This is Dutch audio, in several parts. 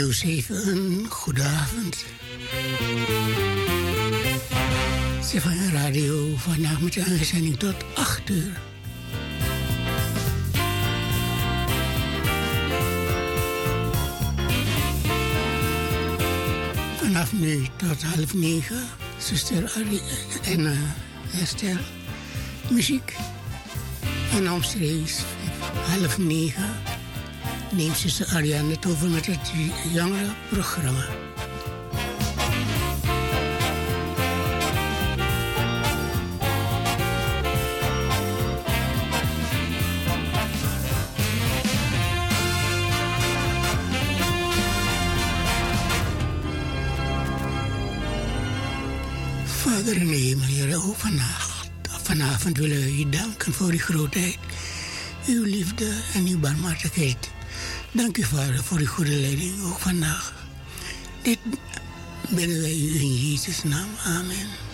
Studio 7, een goedenavond. Stefan Radio, vandaag met de uitzending tot 8 uur. Vanaf nu tot half negen, zuster Arie en uh, Esther, muziek. En omstreeks half negen neemt zuster Ariane het over met het programma. Vader in de hemel, Heer, ook vannacht, vanavond willen we u danken voor uw grootheid, uw liefde en uw barmhartigheid. Dank u, Vader, voor uw goede leiding, ook vandaag. Dit bidden wij u in Jezus' naam. Amen.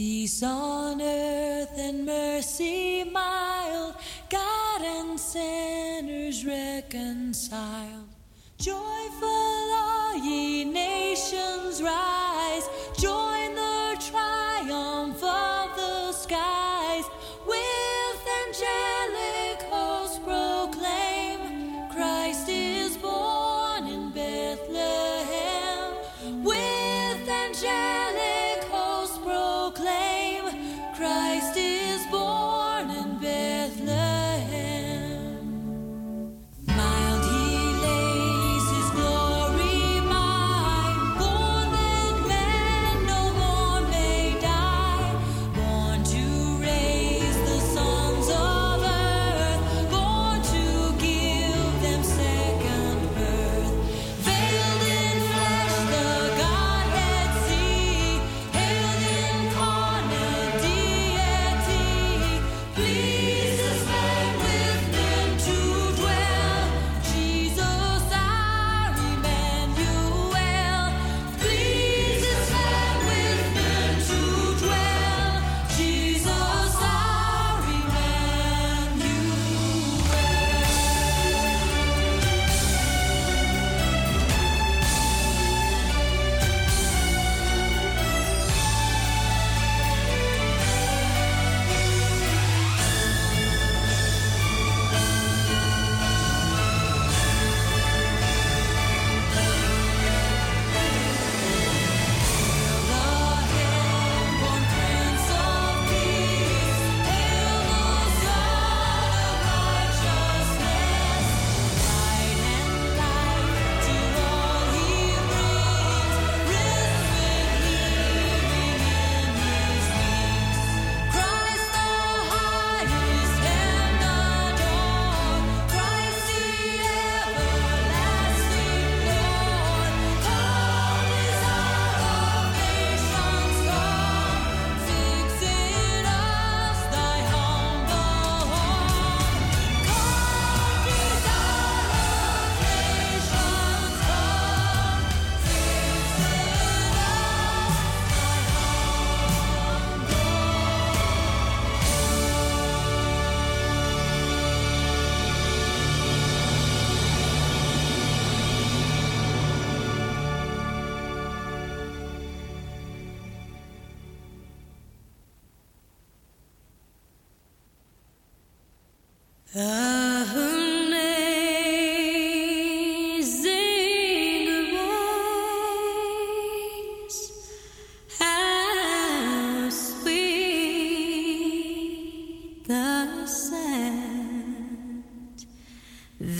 Peace on earth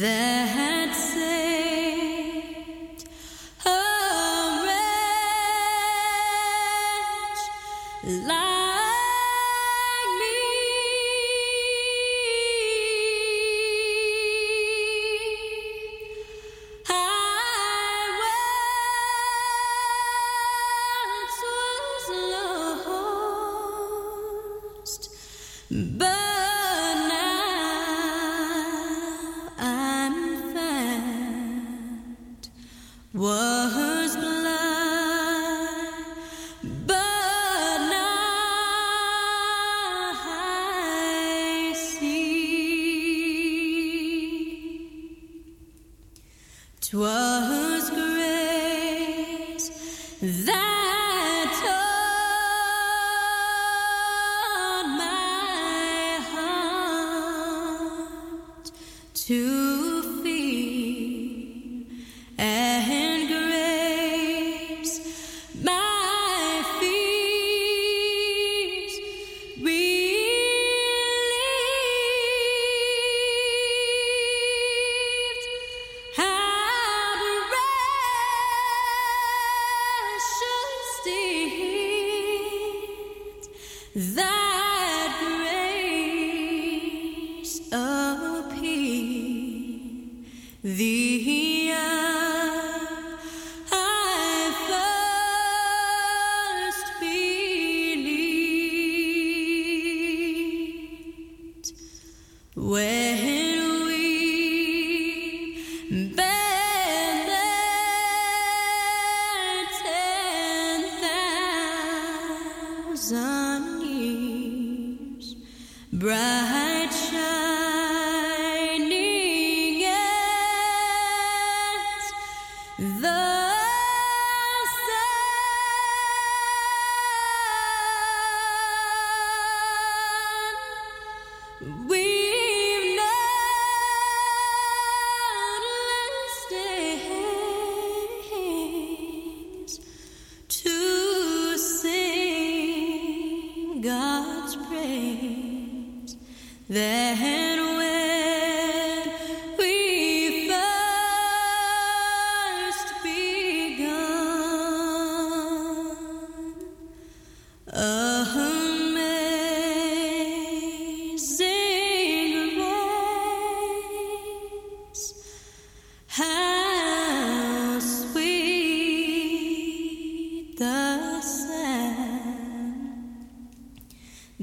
then to thousand years. Bright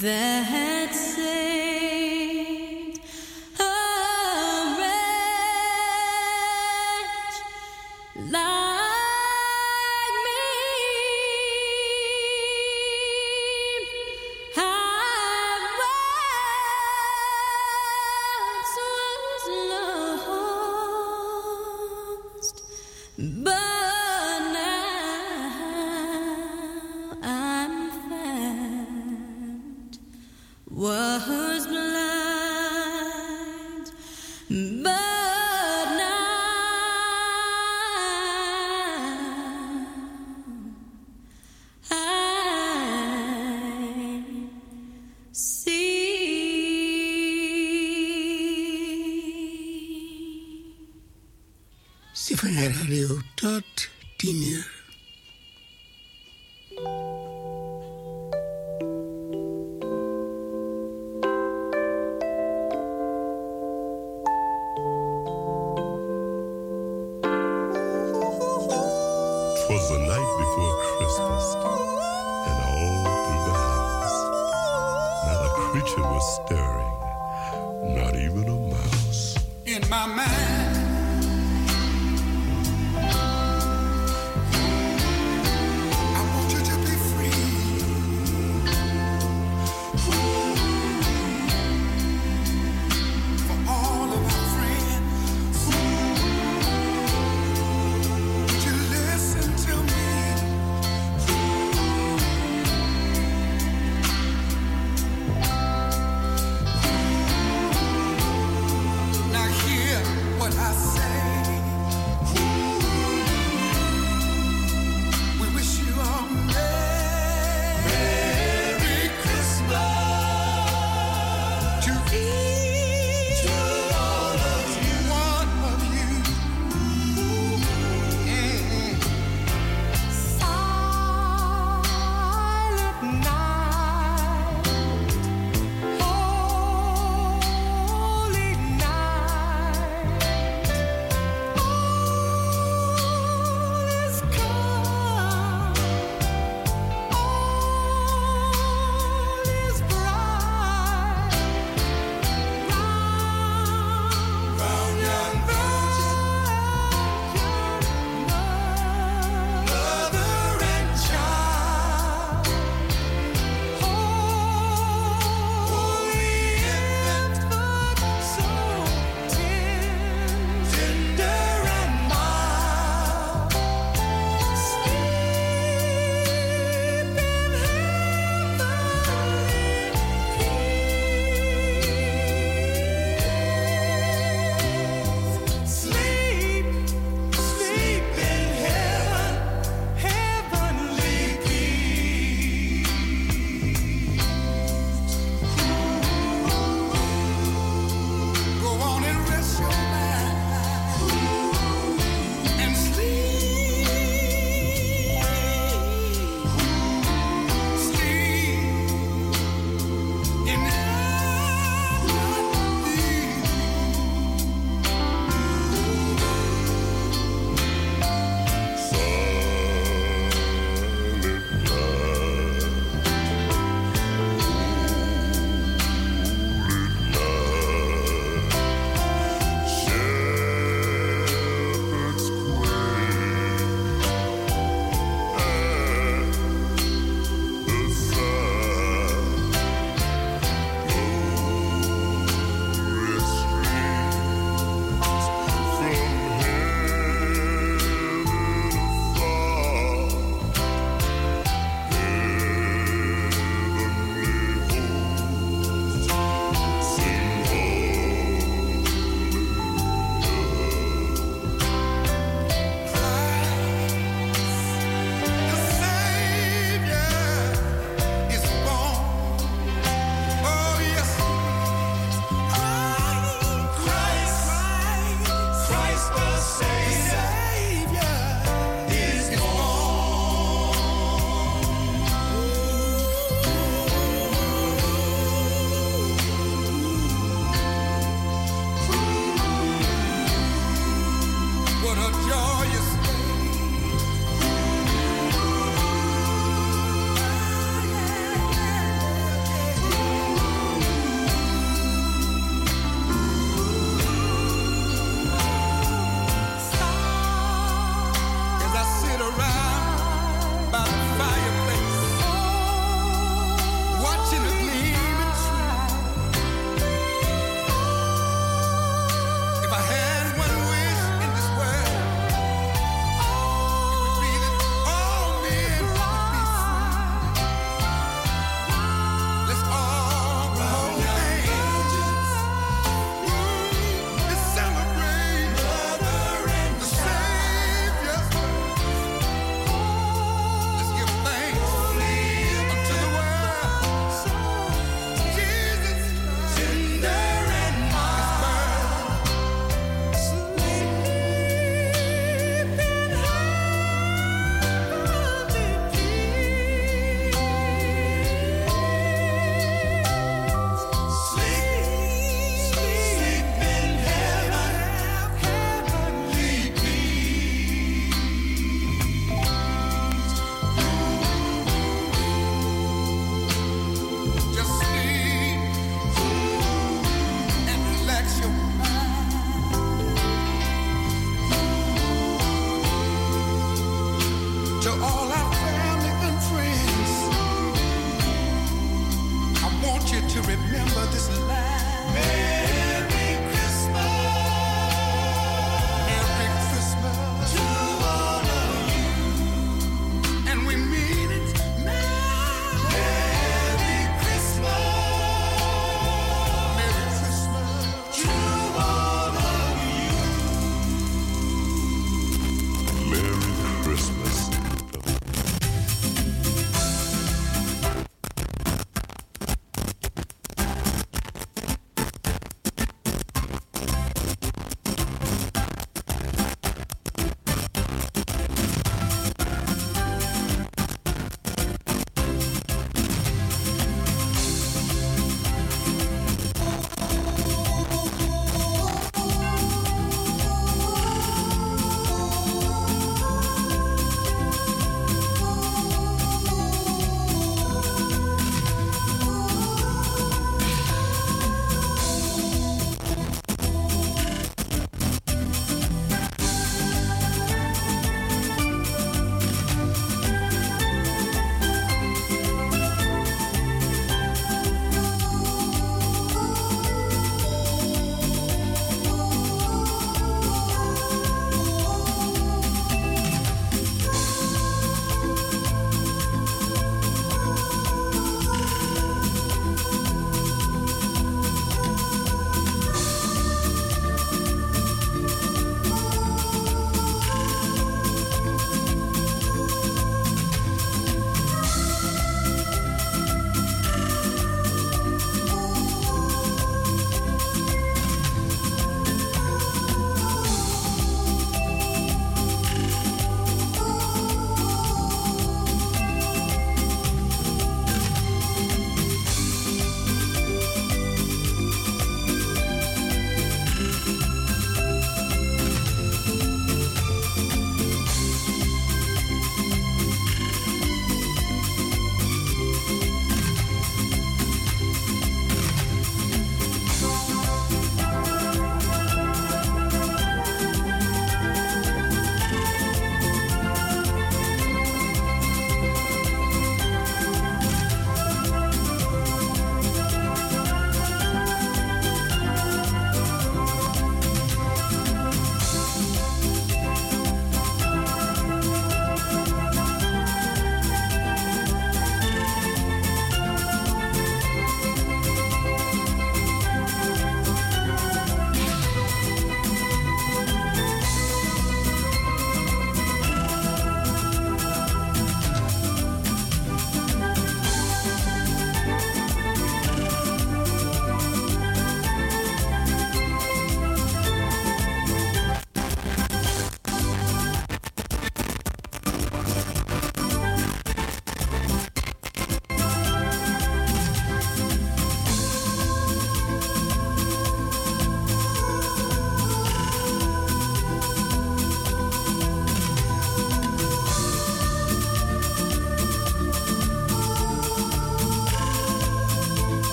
Then there ten thousand Radio tot tien uur.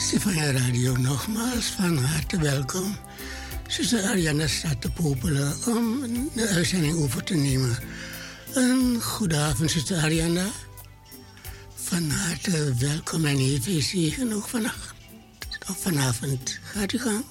Stefania Radio nogmaals van harte welkom. Zuster Ariana staat te popelen om de uitzending over te nemen. Een goede avond, zuster Ariana. Van harte welkom en even zegen ook vannacht. Of vanavond. Gaat u gang.